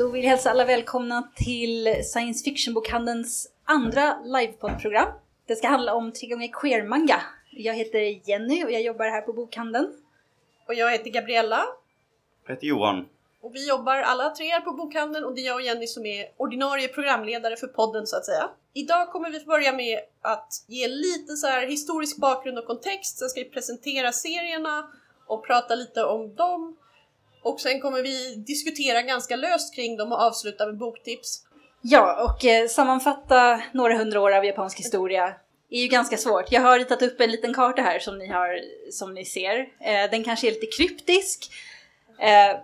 Då vill jag hälsa alla välkomna till Science Fiction-bokhandelns andra livepoddprogram. Det ska handla om tre gånger queer-manga. Jag heter Jenny och jag jobbar här på bokhandeln. Och jag heter Gabriella. Jag heter Johan. Och vi jobbar alla tre här på bokhandeln och det är jag och Jenny som är ordinarie programledare för podden så att säga. Idag kommer vi börja med att ge lite så här historisk bakgrund och kontext, sen ska vi presentera serierna och prata lite om dem. Och sen kommer vi diskutera ganska löst kring dem och avsluta med boktips. Ja, och eh, sammanfatta några hundra år av japansk historia är ju ganska svårt. Jag har ritat upp en liten karta här som ni, har, som ni ser. Eh, den kanske är lite kryptisk. Eh,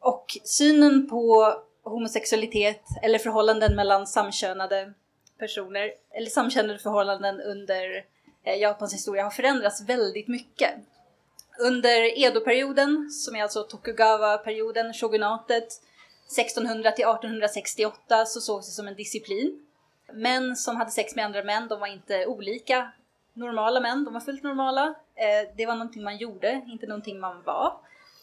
och synen på homosexualitet eller förhållanden mellan samkönade personer eller samkönade förhållanden under eh, Japans historia har förändrats väldigt mycket. Under Edo-perioden, som är alltså Tokugawa-perioden, shogunatet, 1600 till 1868 så sågs det som en disciplin. Män som hade sex med andra män, de var inte olika normala män, de var fullt normala. Eh, det var någonting man gjorde, inte någonting man var.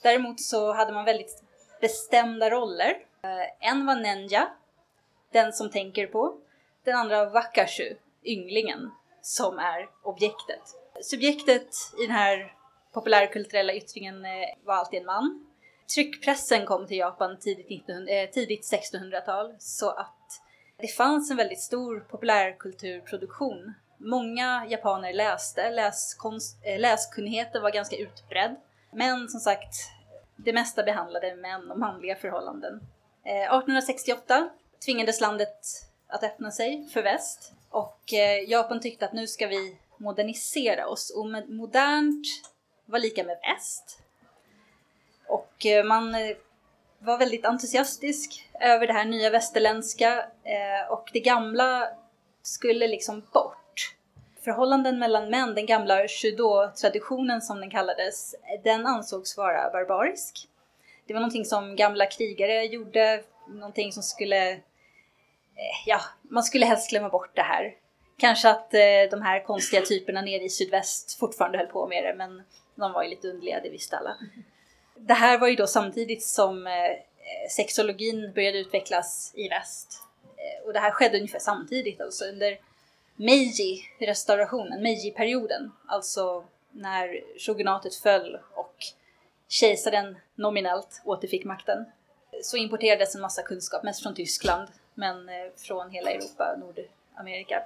Däremot så hade man väldigt bestämda roller. Eh, en var Nenja, den som tänker på. Den andra wakashu, ynglingen, som är objektet. Subjektet i den här populärkulturella yttringen eh, var alltid en man. Tryckpressen kom till Japan tidigt, 1900, eh, tidigt 1600-tal så att det fanns en väldigt stor populärkulturproduktion. Många japaner läste, läskonst, eh, läskunnigheten var ganska utbredd. Men som sagt, det mesta behandlade män och manliga förhållanden. 1868 tvingades landet att öppna sig för väst och Japan tyckte att nu ska vi modernisera oss och modernt var lika med väst. Och eh, man eh, var väldigt entusiastisk över det här nya västerländska eh, och det gamla skulle liksom bort. Förhållanden mellan män, den gamla shudo-traditionen som den kallades, den ansågs vara barbarisk. Det var någonting som gamla krigare gjorde, någonting som skulle, ja, man skulle helst glömma bort det här. Kanske att de här konstiga typerna nere i sydväst fortfarande höll på med det, men de var ju lite underliga, det visste alla. Det här var ju då samtidigt som eh, eh, sexologin började utvecklas i väst. Eh, och det här skedde ungefär samtidigt, alltså under Meiji-restaurationen, Meiji-perioden, alltså när shogunatet föll och kejsaren nominellt återfick makten, så importerades en massa kunskap, mest från Tyskland, men från hela Europa, Nordamerika.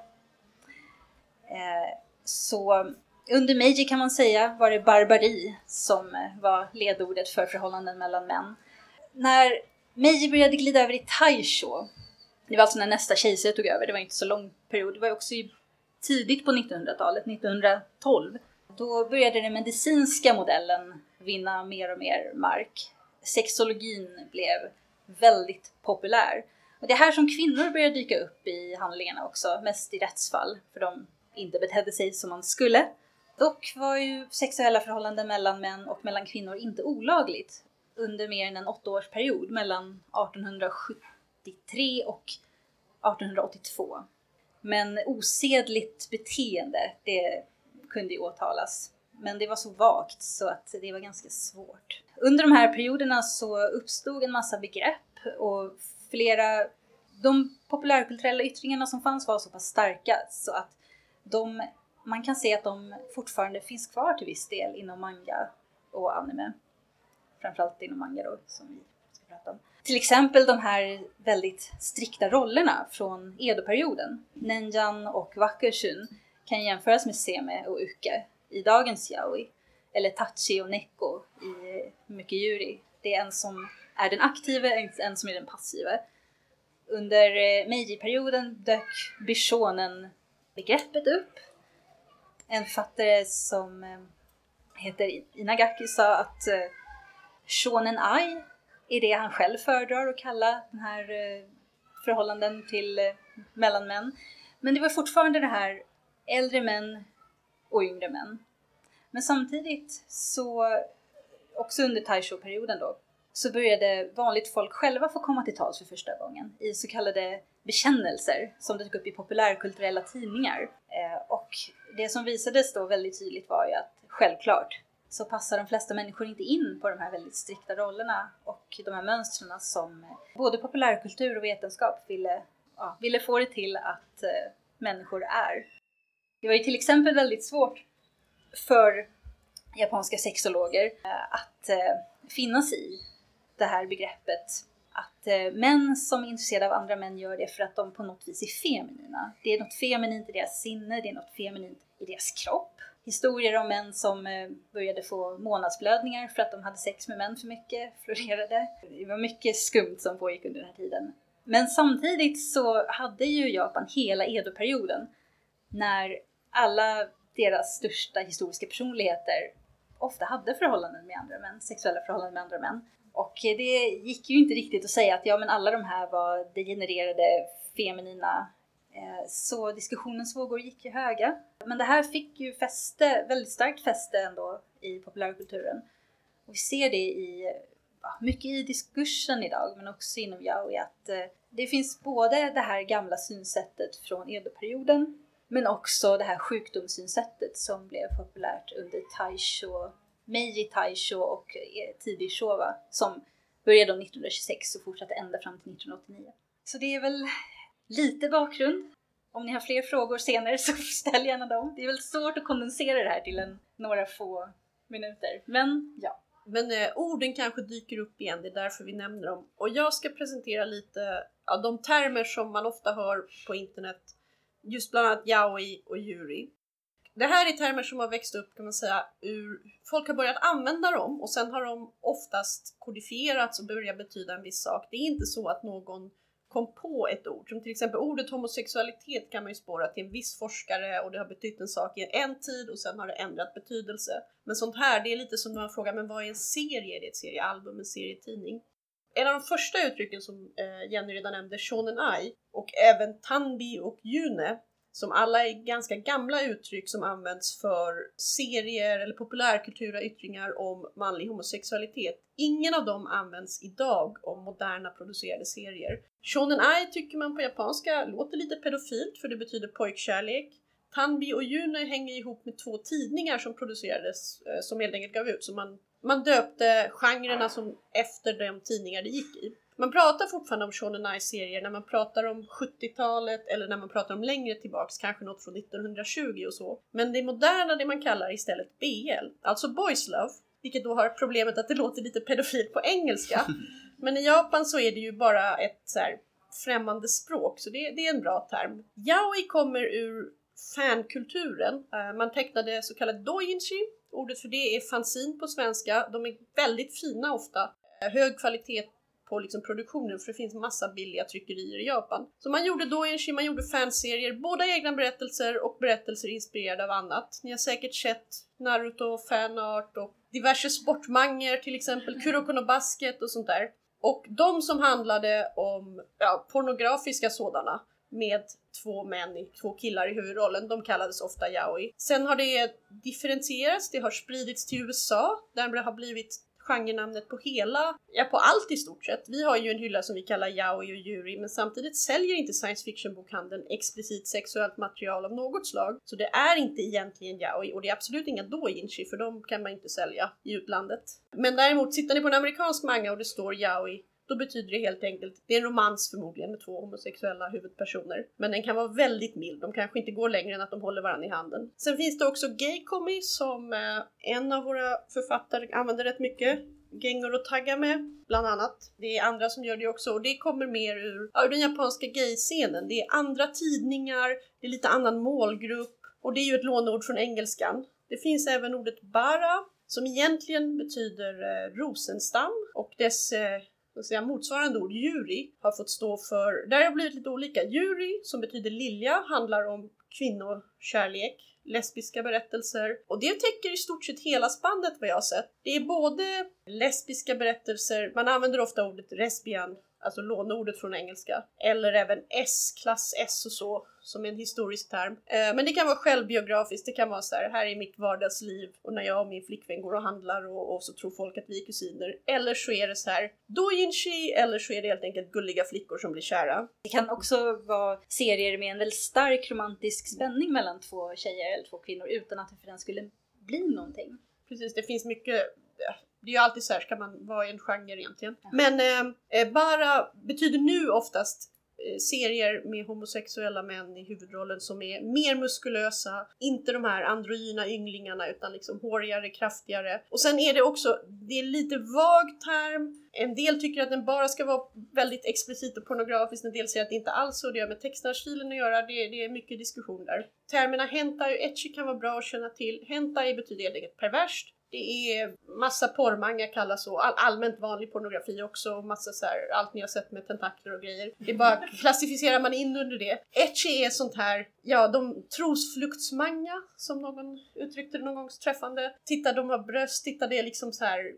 Så under Meiji kan man säga var det barbari som eh, var ledordet för förhållanden mellan män. När Meiji började glida över i Taisho, det var alltså när nästa kejsare tog över, det var inte så lång period, det var också tidigt på 1900-talet, 1912. Då började den medicinska modellen vinna mer och mer mark. Sexologin blev väldigt populär. Och det är här som kvinnor börjar dyka upp i handlingarna också, mest i rättsfall, för de inte betedde sig som man skulle. Dock var ju sexuella förhållanden mellan män och mellan kvinnor inte olagligt under mer än en åttaårsperiod mellan 1873 och 1882. Men osedligt beteende, det kunde ju åtalas. Men det var så vagt så att det var ganska svårt. Under de här perioderna så uppstod en massa begrepp och flera... De populärkulturella yttringarna som fanns var så pass starka så att de man kan se att de fortfarande finns kvar till viss del inom manga och anime. Framförallt inom manga då, som vi ska prata om. Till exempel de här väldigt strikta rollerna från Edo-perioden. Nenjan och Wakushun kan jämföras med Seme och Uke i dagens yaoi. Eller Tachi och Neko i Mukiyuri. Det är en som är den aktive, en som är den passiva. Under eh, Meiji-perioden dök Bishonen-begreppet upp en författare som eh, heter Inagaki sa att eh, Shonen Ai är det han själv föredrar att kalla den här eh, förhållanden till mellan män. Men det var fortfarande det här äldre män och yngre män. Men samtidigt så, också under Taisho-perioden då, så började vanligt folk själva få komma till tals för första gången i så kallade bekännelser som dök upp i populärkulturella tidningar. Eh, och det som visades då väldigt tydligt var ju att självklart, så passar de flesta människor inte in på de här väldigt strikta rollerna och de här mönstren som både populärkultur och vetenskap ville, ja, ville få det till att eh, människor är. Det var ju till exempel väldigt svårt för japanska sexologer eh, att finna sig i det här begreppet att eh, män som är intresserade av andra män gör det för att de på något vis är feminina. Det är något feminint i deras sinne, det är något feminint i deras kropp. Historier om män som eh, började få månadsblödningar för att de hade sex med män för mycket florerade. Det var mycket skumt som pågick under den här tiden. Men samtidigt så hade ju Japan hela Edo-perioden när alla deras största historiska personligheter ofta hade förhållanden med andra män, sexuella förhållanden med andra män. Och det gick ju inte riktigt att säga att ja men alla de här var degenererade feminina eh, så diskussionens vågor gick ju höga. Men det här fick ju fäste, väldigt starkt fäste ändå i populärkulturen. Och vi ser det i, mycket i diskursen idag men också inom yaoi att eh, det finns både det här gamla synsättet från Edo-perioden men också det här sjukdomssynsättet som blev populärt under Taisho Meiji Taisho och eh, Tidi tidig Showa som började 1926 och fortsatte ända fram till 1989. Så det är väl lite bakgrund. Om ni har fler frågor senare så ställ gärna dem. Det är väl svårt att kondensera det här till en, några få minuter. Men ja. Men eh, orden kanske dyker upp igen, det är därför vi nämner dem. Och jag ska presentera lite av de termer som man ofta hör på internet. Just bland annat yaoi och yuri. Det här är termer som har växt upp kan man säga ur, folk har börjat använda dem och sen har de oftast kodifierats och börjat betyda en viss sak. Det är inte så att någon kom på ett ord, som till exempel ordet homosexualitet kan man ju spåra till en viss forskare och det har betytt en sak i en tid och sen har det ändrat betydelse. Men sånt här, det är lite som när man frågar, men vad är en serie? Är det ett seriealbum, en serietidning? En av de första uttrycken som eh, Jenny redan nämnde, shonen ai, och även tanbi och june, som alla är ganska gamla uttryck som används för serier eller populärkulturella yttringar om manlig homosexualitet. Ingen av dem används idag om moderna producerade serier. Shonen ai tycker man på japanska låter lite pedofilt för det betyder pojkkärlek. Tanbi och Juno hänger ihop med två tidningar som producerades, eh, som helt enkelt gav ut, så man, man döpte genrerna som efter de tidningar det gick i. Man pratar fortfarande om Shonen Nice-serier när man pratar om 70-talet eller när man pratar om längre tillbaks, kanske något från 1920 och så. Men det moderna, det man kallar istället BL, alltså Boys Love, vilket då har problemet att det låter lite pedofilt på engelska. Men i Japan så är det ju bara ett så här, främmande språk, så det, det är en bra term. Yaoi kommer ur fankulturen. Uh, man tecknade så kallad doujinshi. Ordet för det är fanzin på svenska. De är väldigt fina ofta. Hög kvalitet på liksom produktionen för det finns massa billiga tryckerier i Japan. Så man gjorde doujinshi, man gjorde fanserier, båda egna berättelser och berättelser inspirerade av annat. Ni har säkert sett Naruto, fanart och diverse sportmanger till exempel, Kuroko no Basket och sånt där. Och de som handlade om ja, pornografiska sådana med två män, två killar i huvudrollen, de kallades ofta yaoi. Sen har det differentierats, det har spridits till USA där det har blivit genrenamnet på hela, ja på allt i stort sett. Vi har ju en hylla som vi kallar yaoi och yuri men samtidigt säljer inte science fiction-bokhandeln explicit sexuellt material av något slag. Så det är inte egentligen yaoi och det är absolut inga doujinshi för de kan man inte sälja i utlandet. Men däremot, sitter ni på en amerikansk manga och det står yaoi då betyder det helt enkelt, det är en romans förmodligen med två homosexuella huvudpersoner. Men den kan vara väldigt mild, de kanske inte går längre än att de håller varandra i handen. Sen finns det också gay-commy som eh, en av våra författare använder rätt mycket. Gengor och Tagame bland annat. Det är andra som gör det också och det kommer mer ur, ur den japanska gay-scenen. Det är andra tidningar, det är lite annan målgrupp och det är ju ett lånord från engelskan. Det finns även ordet bara som egentligen betyder eh, rosenstam och dess eh, så säga, motsvarande ord, jury, har fått stå för, där har det blivit lite olika. Jury, som betyder lilja, handlar om kvinnokärlek, lesbiska berättelser och det täcker i stort sett hela spannet vad jag har sett. Det är både lesbiska berättelser, man använder ofta ordet lesbian alltså låneordet från engelska. Eller även S, klass S och så, som är en historisk term. Eh, men det kan vara självbiografiskt, det kan vara så här, här är mitt vardagsliv och när jag och min flickvän går och handlar och, och så tror folk att vi är kusiner. Eller så är det så här, doujinshi, eller så är det helt enkelt gulliga flickor som blir kära. Det kan också vara serier med en väldigt stark romantisk spänning mellan två tjejer eller två kvinnor utan att det för den skulle bli någonting. precis. Det finns mycket det är ju alltid så här, ska man vara i en genre egentligen? Ja. Men eh, eh, bara betyder nu oftast Eh, serier med homosexuella män i huvudrollen som är mer muskulösa, inte de här androgyna ynglingarna utan liksom hårigare, kraftigare. Och sen är det också, det är lite vag term. En del tycker att den bara ska vara väldigt explicit och pornografisk, en del säger att det inte alls så, det har med textstilen att göra, det, det är mycket diskussion där. Termerna hentai och etchi kan vara bra att känna till. Hentai betyder helt enkelt perverst det är massa porrmanga kallas så, all, allmänt vanlig pornografi också, massa så här, allt ni har sett med tentakler och grejer. Det bara klassificerar man in under det. Etchi är sånt här, ja de trosfluktsmanga som någon uttryckte det någon gång träffande. Titta de har bröst, titta det är liksom så här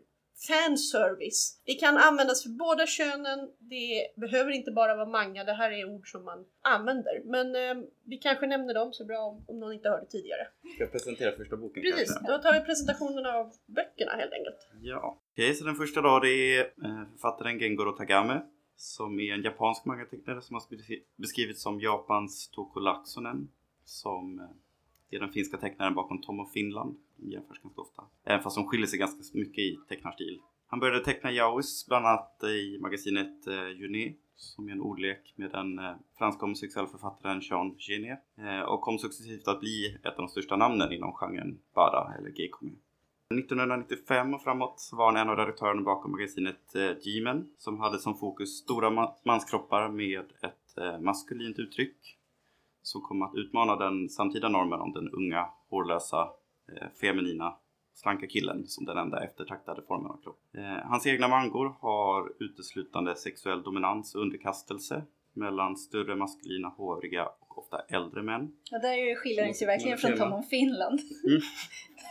fanservice. Det kan användas för båda könen, det behöver inte bara vara manga, det här är ord som man använder. Men eh, vi kanske nämner dem så bra om, om någon inte hörde tidigare. Ska jag presentera första boken Precis, kanske? då tar vi presentationen av böckerna helt enkelt. Ja, okej okay, så den första då det är eh, författaren Gengoro Tagame som är en japansk mangatecknare som har beskrivits som Japans Toko Laksonen som eh, är den finska tecknaren bakom Tom och Finland. Jämförs ganska ofta. Även fast de skiljer sig ganska mycket i tecknarstil. Han började teckna yaois bland annat i magasinet eh, Juni som är en ordlek med den eh, franska homosexuella författaren Jean Genet eh, och kom successivt att bli ett av de största namnen inom genren Bada eller gaykomedi. 1995 och framåt var han en av redaktörerna bakom magasinet eh, G-Men som hade som fokus stora manskroppar med ett eh, maskulint uttryck som kom att utmana den samtida normen om den unga, hårlösa, feminina, slanka killen som den enda eftertraktade formen av kropp. Eh, hans egna mangor har uteslutande sexuell dominans och underkastelse mellan större maskulina, håriga och ofta äldre män. Ja, där skiljer den sig verkligen från Tom om Finland. Mm.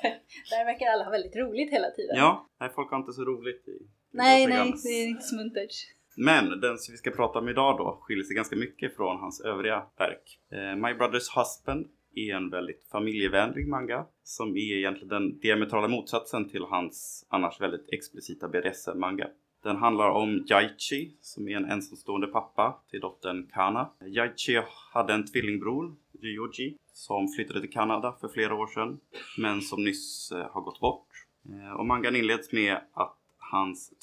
där verkar alla ha väldigt roligt hela tiden. Ja, nej, folk har inte så roligt i, i Nej, nej, det är inte smuntert. Men den som vi ska prata om idag då skiljer sig ganska mycket från hans övriga verk. Eh, My Brother's Husband är en väldigt familjevänlig manga som är egentligen den diametrala motsatsen till hans annars väldigt explicita BDSM-manga. Den handlar om Jaichi som är en ensamstående pappa till dottern Kana. Jaichi hade en tvillingbror, Ryoji, som flyttade till Kanada för flera år sedan men som nyss eh, har gått bort. Eh, och mangan inleds med att hans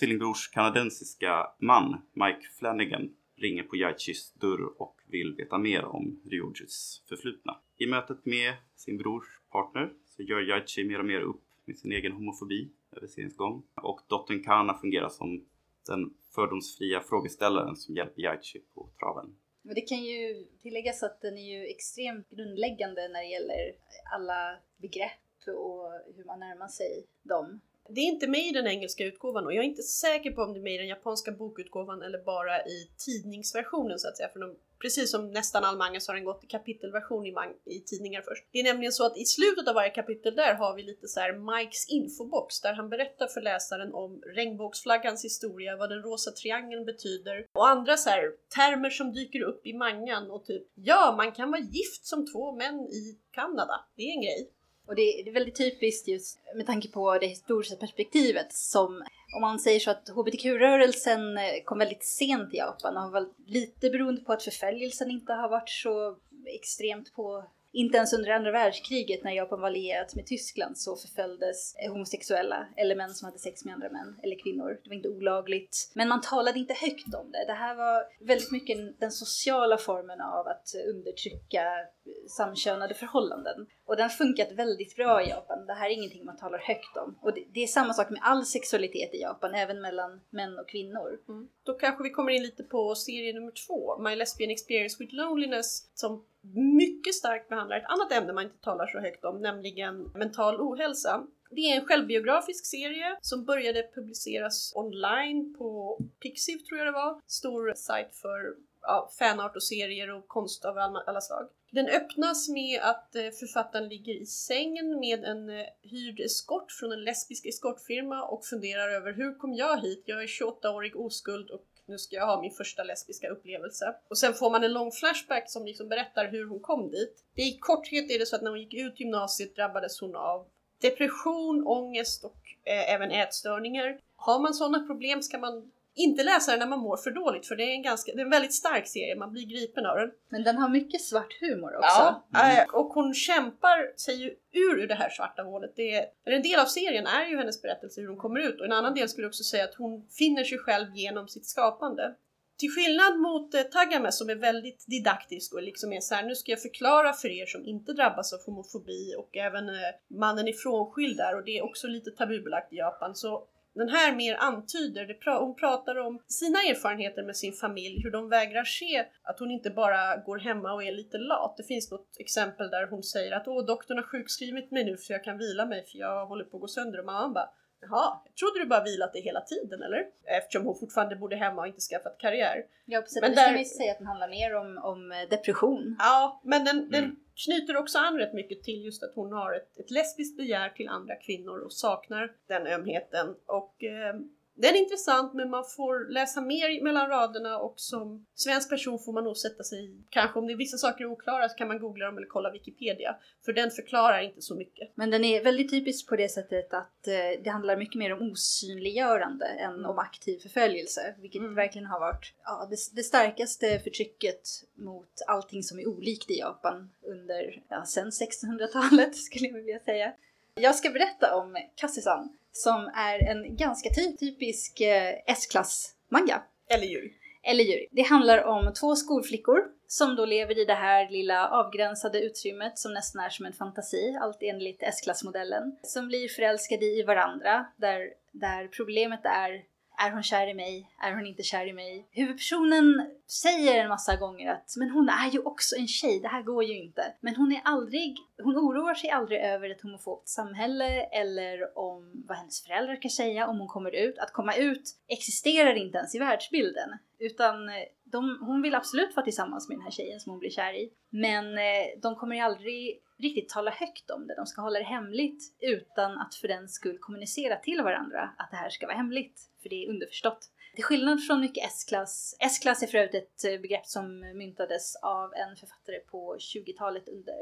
tvillingbrors kanadensiska man Mike Flanagan ringer på Yaichis dörr och vill veta mer om Ryojis förflutna. I mötet med sin brors partner så gör Yaichi mer och mer upp med sin egen homofobi över seriens gång och dottern Kana fungerar som den fördomsfria frågeställaren som hjälper Yaichi på traven. Men det kan ju tilläggas att den är ju extremt grundläggande när det gäller alla begrepp och hur man närmar sig dem. Det är inte med i den engelska utgåvan och jag är inte säker på om det är med i den japanska bokutgåvan eller bara i tidningsversionen så att säga. För de, precis som nästan all manga så har den gått i kapitelversion i, i tidningar först. Det är nämligen så att i slutet av varje kapitel där har vi lite så här Mikes infobox där han berättar för läsaren om regnbågsflaggans historia, vad den rosa triangeln betyder och andra så här termer som dyker upp i mangan och typ ja, man kan vara gift som två män i Kanada. Det är en grej. Och det, är väldigt typiskt just med tanke på det historiska perspektivet som om man säger så att hbtq-rörelsen eh, kom väldigt sent i Japan och har varit lite beroende på att förföljelsen inte har varit så extremt på inte ens under andra världskriget när Japan var allierat med Tyskland så förföljdes eh, homosexuella eller män som hade sex med andra män eller kvinnor. Det var inte olagligt. Men man talade inte högt om det. Det här var väldigt mycket den sociala formen av att undertrycka eh, samkönade förhållanden. Och den har funkat väldigt bra i Japan. Det här är ingenting man talar högt om. Och det, det är samma sak med all sexualitet i Japan, även mellan män och kvinnor. Mm. Då kanske vi kommer in lite på serie nummer två, My Lesbian Experience with Loneliness, som mycket starkt behandlar ett annat ämne man inte talar så högt om, nämligen mental ohälsa. Det är en självbiografisk serie som började publiceras online på Pixiv tror jag det var, stor sajt för ja, fanart och serier och konst av alla slag. Den öppnas med att eh, författaren ligger i sängen med en eh, hyrd eskort från en lesbisk eskortfirma och funderar över hur kom jag hit? Jag är 28-årig oskuld och nu ska jag ha min första lesbiska upplevelse. Och sen får man en lång flashback som liksom berättar hur hon kom dit. I korthet är det så att när hon gick ut gymnasiet drabbades hon av depression, ångest och eh, även ätstörningar. Har man sådana problem ska man inte läsa den när man mår för dåligt för det är en, ganska, det är en väldigt stark serie, man blir gripen av den. Men den har mycket svart humor också. Ja, eh, och hon kämpar sig ju ur, ur det här svarta hålet. Det är, en del av serien är ju hennes berättelse hur hon kommer ut och en annan del skulle jag också säga att hon finner sig själv genom sitt skapande. Till skillnad mot eh, Tagame som är väldigt didaktisk och liksom är så här, nu ska jag förklara för er som inte drabbas av homofobi och även eh, mannen är frånskild där och det är också lite tabubelagt i Japan. Så den här mer antyder, det pra hon pratar om sina erfarenheter med sin familj, hur de vägrar se att hon inte bara går hemma och är lite lat. Det finns något exempel där hon säger att åh, doktorn har sjukskrivit mig nu så jag kan vila mig för jag håller på att gå sönder och mamman bara Jaha, jag trodde du bara vilat dig hela tiden eller? Eftersom hon fortfarande bodde hemma och inte skaffat karriär. Ja precis, men det där... ska ju säga att den handlar mer om, om depression. Ja, men den, mm. den knyter också an rätt mycket till just att hon har ett, ett lesbiskt begär till andra kvinnor och saknar den ömheten. Och eh, den är intressant men man får läsa mer mellan raderna och som svensk person får man nog sätta sig i, kanske om det är vissa saker är oklara så kan man googla dem eller kolla Wikipedia. För den förklarar inte så mycket. Men den är väldigt typisk på det sättet att eh, det handlar mycket mer om osynliggörande än om aktiv förföljelse. Vilket mm. verkligen har varit ja, det, det, starkaste förtrycket mot allting som är olikt i Japan under, ja, sen 1600-talet skulle jag vilja säga. Jag ska berätta om Kassisan som är en ganska typisk eh, S-klass manga. Eller djur. Eller djur. Det handlar om två skolflickor som då lever i det här lilla avgränsade utrymmet som nästan är som en fantasi, allt enligt S-klassmodellen. Som blir förälskade i varandra, där, där problemet är är hon kär i mig? Är hon inte kär i mig? Huvudpersonen säger en massa gånger att men hon är ju också en tjej, det här går ju inte. Men hon är aldrig, hon oroar sig aldrig över ett homofobt samhälle eller om vad hennes föräldrar kan säga om hon kommer ut. Att komma ut existerar inte ens i världsbilden. Utan eh, de, hon vill absolut vara tillsammans med den här tjejen som hon blir kär i. Men eh, de kommer ju aldrig riktigt tala högt om det. De ska hålla det hemligt utan att för den skull kommunicera till varandra att det här ska vara hemligt. För det är underförstått. Till skillnad från mycket S-klass. S-klass är för övrigt ett eh, begrepp som myntades av en författare på 20-talet under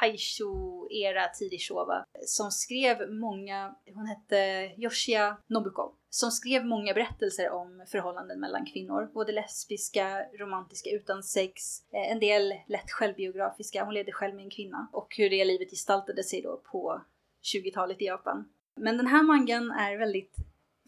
Taisho-era, tidig Showa, som skrev många, hon hette Yoshia Nobuko, som skrev många berättelser om förhållanden mellan kvinnor. Både lesbiska, romantiska utan sex, eh, en del lätt självbiografiska, hon levde själv med en kvinna, och hur det livet gestaltade sig då på 20-talet i Japan. Men den här mangan är väldigt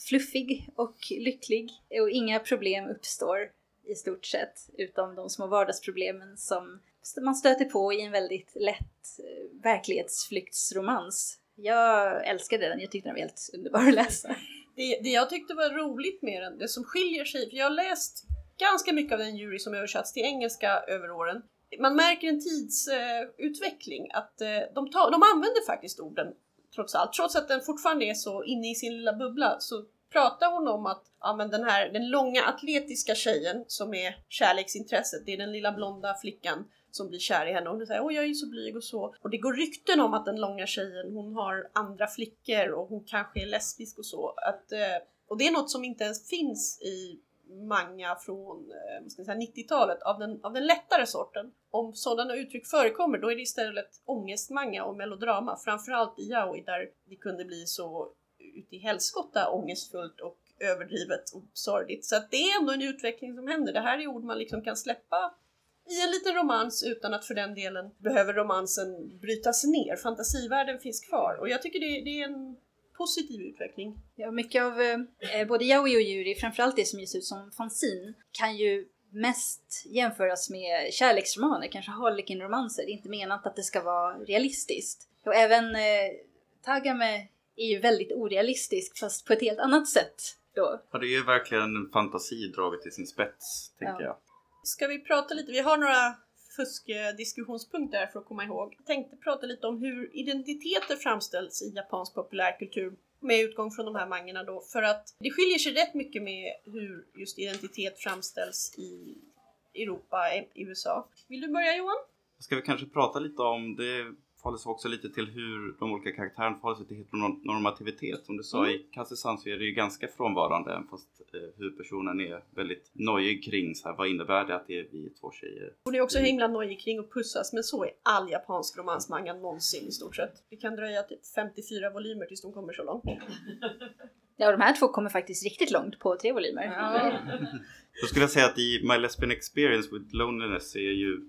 fluffig och lycklig och inga problem uppstår i stort sett, utom de små vardagsproblemen som man stöter på i en väldigt lätt eh, verklighetsflyktsromans. Jag älskade den, jag tyckte den var helt underbar att läsa. Det, det jag tyckte var roligt med den, det som skiljer sig, för jag har läst ganska mycket av den jury som översatts till engelska över åren. Man märker en tidsutveckling, eh, att eh, de, ta, de använder faktiskt orden trots allt. Trots att den fortfarande är så inne i sin lilla bubbla så pratar hon om att ja, men den här den långa atletiska tjejen som är kärleksintresset, det är den lilla blonda flickan som blir kär i henne och hon säger åh jag är så blyg och så. Och det går rykten om att den långa tjejen hon har andra flickor och hon kanske är lesbisk och så. Att, eh, och det är något som inte ens finns i manga från eh, 90-talet av den, av den lättare sorten. Om sådana uttryck förekommer då är det istället ångestmanga och melodrama, framförallt i yaoi där det kunde bli så ut i helskotta ångestfullt och överdrivet och sorgligt. Så att det är ändå en utveckling som händer. Det här är ord man liksom kan släppa i en liten romans utan att för den delen behöver romansen brytas ner. Fantasivärlden finns kvar och jag tycker det, det är en positiv utveckling. Ja, mycket av eh, både yaoi och yuri, framförallt det som ges ut som fanzin, kan ju mest jämföras med kärleksromaner, kanske Harlequin-romanser. Det är inte menat att det ska vara realistiskt. Och även eh, Tagame är ju väldigt orealistisk fast på ett helt annat sätt då. Ja, det är ju verkligen en fantasi draget till sin spets, tänker ja. jag. Ska vi prata lite, vi har några fuskdiskussionspunkter för att komma ihåg. Jag tänkte prata lite om hur identiteter framställs i japansk populärkultur med utgång från de här mangorna då, för att det skiljer sig rätt mycket med hur just identitet framställs i Europa, i USA. Vill du börja Johan? Ska vi kanske prata lite om det förhåller sig också lite till hur de olika karaktärerna förhåller sig till heteronormativitet. Som du sa mm. i Kasse-san så är det ju ganska frånvarande fast eh, huvudpersonen är väldigt nojig kring så här, vad innebär det att det är vi två tjejer? Hon är också himla nojig kring att pussas men så är all japansk romansmanga någonsin i stort sett. Det kan dröja typ 54 volymer tills de kommer så långt. Ja, de här två kommer faktiskt riktigt långt på tre volymer. Ja. Då skulle jag säga att i My Lesbian Experience with Loneliness är ju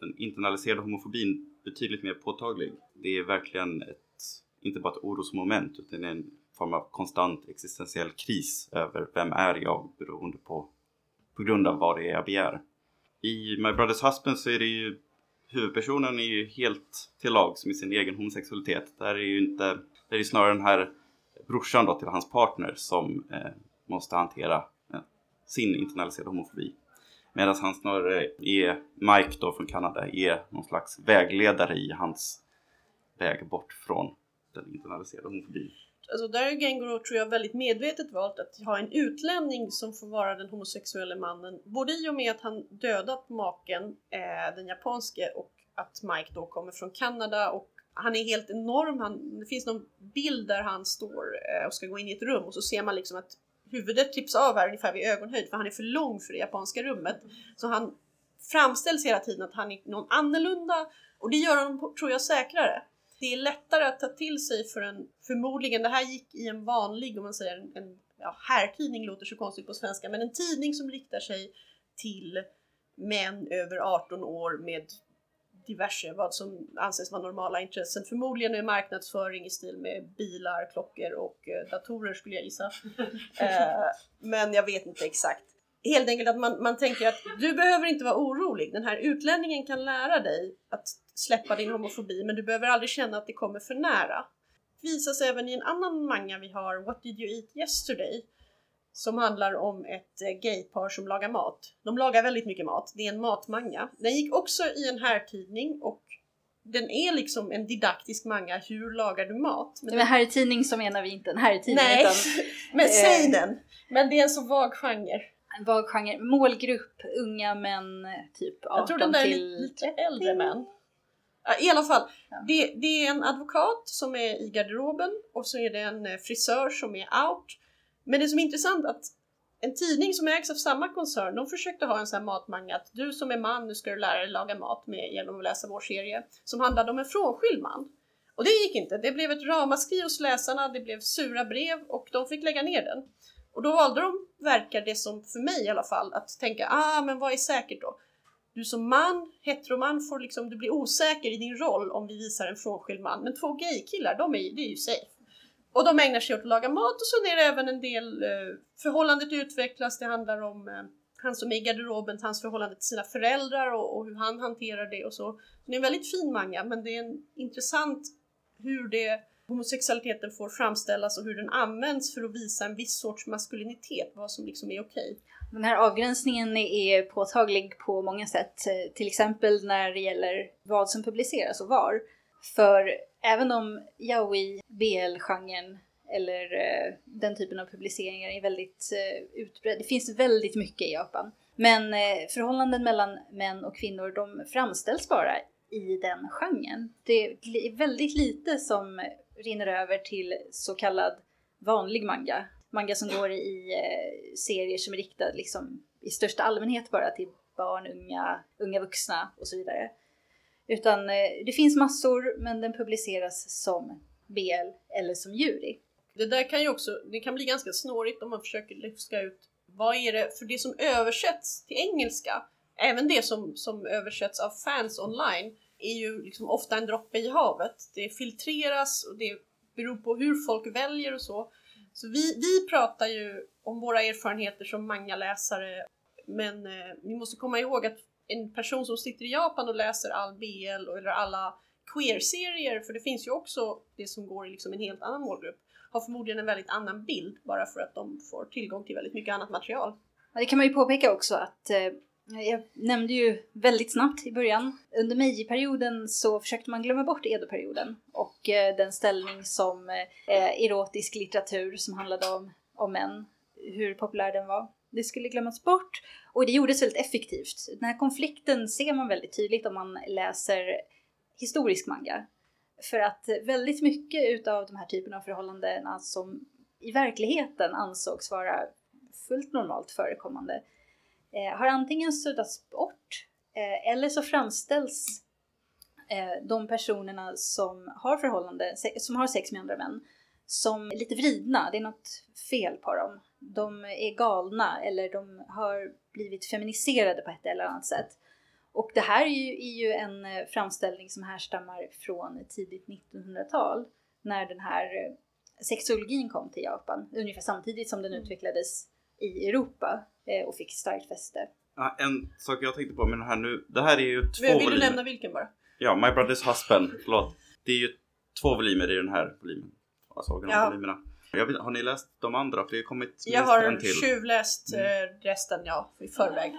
den internaliserade homofobin betydligt mer påtaglig. Det är verkligen ett, inte bara ett orosmoment utan en form av konstant existentiell kris över vem är jag beroende på, på grund av vad det är jag begär. I My Brother's Husband så är det ju huvudpersonen är ju helt till lags med sin egen homosexualitet. Där är ju inte, där är ju snarare den här brorsan då till hans partner som eh, måste hantera eh, sin internaliserade homofobi. Medan han snarare är, Mike då från Kanada, är någon slags vägledare i hans väg bort från den internaliserade homofobin. Alltså där är Gengoro tror jag väldigt medvetet valt att ha en utlänning som får vara den homosexuella mannen. Både i och med att han dödat maken, eh, den japanske, och att Mike då kommer från Kanada och han är helt enorm. Han, det finns någon bild där han står eh, och ska gå in i ett rum och så ser man liksom att huvudet klipps av här ungefär vid ögonhöjd för han är för lång för det japanska rummet. Så han framställs hela tiden att han är någon annorlunda och det gör honom, tror jag, säkrare. Det är lättare att ta till sig för en, förmodligen, det här gick i en vanlig, om man säger en, en ja, herrtidning låter så konstigt på svenska, men en tidning som riktar sig till män över 18 år med diverse, vad som anses vara normala intressen. Förmodligen är marknadsföring i stil med bilar, klockor och eh, datorer skulle jag gissa. eh, men jag vet inte exakt. Helt enkelt att man, man tänker att du behöver inte vara orolig. Den här utlänningen kan lära dig att släppa din homofobi men du behöver aldrig känna att det kommer för nära. Det visas även i en annan manga vi har, What did you eat yesterday? Som handlar om ett eh, gaypar som lagar mat. De lagar väldigt mycket mat, det är en matmanga. Den gick också i en herrtidning och den är liksom en didaktisk manga, hur lagar du mat? Men med herrtidning så menar vi inte en herrtidning Nej, utan men eh, säg den! Men det är en så vag genre. en vag genre. Målgrupp, unga män, typ 18 Jag tror den där är till... lite äldre män. I alla fall, Ja. det, det är en advokat som är i garderoben och så är det en eh, frisör som är out. Men det som är intressant är att en tidning som ägs av samma koncern, de försökte ha en sån här matmanga att du som är man, nu ska du lära dig laga mat med, genom att läsa vår serie, som handlade om en frånskild man. Och det gick inte, det blev ett ramaskri hos läsarna, det blev sura brev och de fick lägga ner den. Och då valde de, verkar det som för mig i alla fall, att tänka ah men vad är säkert då? Du som man, heteroman, får liksom, du blir osäker i din roll om vi visar en frånskild man. Men två gaykillar, de är, det är ju safe. Och de ägnar sig åt att laga mat och sen är det även en del, eh, förhållandet utvecklas, det handlar om eh, han som är i garderoben, hans förhållande till sina föräldrar och, och hur han hanterar det och så. Det är en väldigt fin manga men det är en intressant hur det homosexualiteten får framställas och hur den används för att visa en viss sorts maskulinitet, vad som liksom är okej. Den här avgränsningen är påtaglig på många sätt. Eh, till exempel när det gäller vad som publiceras och var. För även om yaoi, BL-genren eller eh, den typen av publiceringar är väldigt eh, utbredd. Det finns väldigt mycket i Japan. Men eh, förhållanden mellan män och kvinnor de framställs bara i den genren. Det är väldigt lite som rinner över till så kallad vanlig manga. Manga som går i eh, serier som är riktade liksom i största allmänhet bara till barn, unga, unga vuxna och så vidare. Utan eh, det finns massor men den publiceras som BL eller som jury. Det där kan ju också, det kan bli ganska snårigt om man försöker luska ut vad är det, för det som översätts till engelska, även det som, som översätts av fans online, är ju liksom ofta en droppe i havet. Det filtreras och det beror på hur folk väljer och så. Så vi, vi pratar ju om våra erfarenheter som mangaläsare, men eh, vi måste komma ihåg att en person som sitter i Japan och läser all BL eller alla queer-serier, för det finns ju också det som går i liksom en helt annan målgrupp, har förmodligen en väldigt annan bild bara för att de får tillgång till väldigt mycket annat material. Ja, Det kan man ju påpeka också att eh, jag nämnde ju väldigt snabbt i början. Under Meiji-perioden så försökte man glömma bort Edo-perioden och eh, den ställning som eh, erotisk litteratur som handlade om, om män, hur populär den var. Det skulle glömmas bort och det gjordes väldigt effektivt. Den här konflikten ser man väldigt tydligt om man läser historisk manga. För att väldigt mycket utav de här typerna av förhållanden som i verkligheten ansågs vara fullt normalt förekommande eh, har antingen suddats bort eh, eller så framställs eh, de personerna som har förhållande, som har sex med andra män som lite vridna. Det är något fel på dem. De är galna eller de har blivit feminiserade på ett eller annat sätt. Och det här är ju, är ju en eh, framställning som härstammar från tidigt 1900-tal när den här eh, sexologin kom till Japan, ungefär samtidigt som den utvecklades i Europa eh, och fick starkt fäste. Ja, en sak jag tänkte på med den här nu, det här är ju två vill du volymer. nämna vilken bara? Ja, My Brother's Husband, förlåt. Det är ju två volymer i den här volymen. Alltså originalvolymerna. Jag vet, har ni läst de andra? För det har kommit Jag har till. tjuvläst eh, resten, ja, i förväg.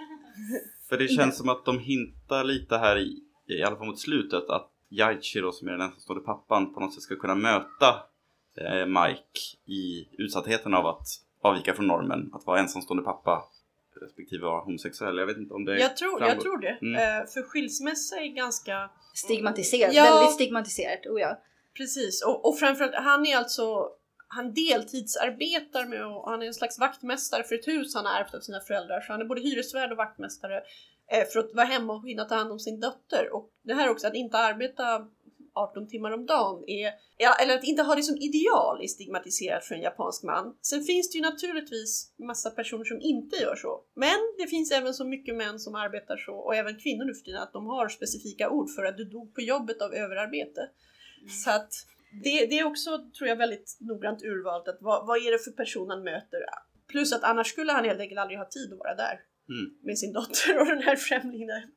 För det känns som att de hintar lite här i, i alla fall mot slutet, att Yaichi då som är den ensamstående pappan på något sätt ska kunna möta eh, Mike i utsattheten av att avvika från normen, att vara ensamstående pappa respektive vara homosexuell. Jag vet inte om det Jag tror, jag tror det. Mm. Eh, för skilsmässa är ganska... Stigmatiserat, Ja. väldigt stigmatiserat, oh ja. Precis, och, och framförallt han är alltså han deltidsarbetar med och han är en slags vaktmästare för ett hus han har ärvt av sina föräldrar. Så han är både hyresvärd och vaktmästare eh, för att vara hemma och hinna ta hand om sin dotter. Och det här också att inte arbeta 18 timmar om dagen är, ja, eller att inte ha det som ideal är stigmatiserat för en japansk man. Sen finns det ju naturligtvis massa personer som inte gör så. Men det finns även så mycket män som arbetar så och även kvinnor nu för tiden att de har specifika ord för att du dog på jobbet av överarbete. Så att det, det är också, tror jag, väldigt noggrant urvalt. Att vad, vad är det för person han möter? Plus att annars skulle han helt enkelt aldrig ha tid att vara där Mm. med sin dotter och den här främlingen.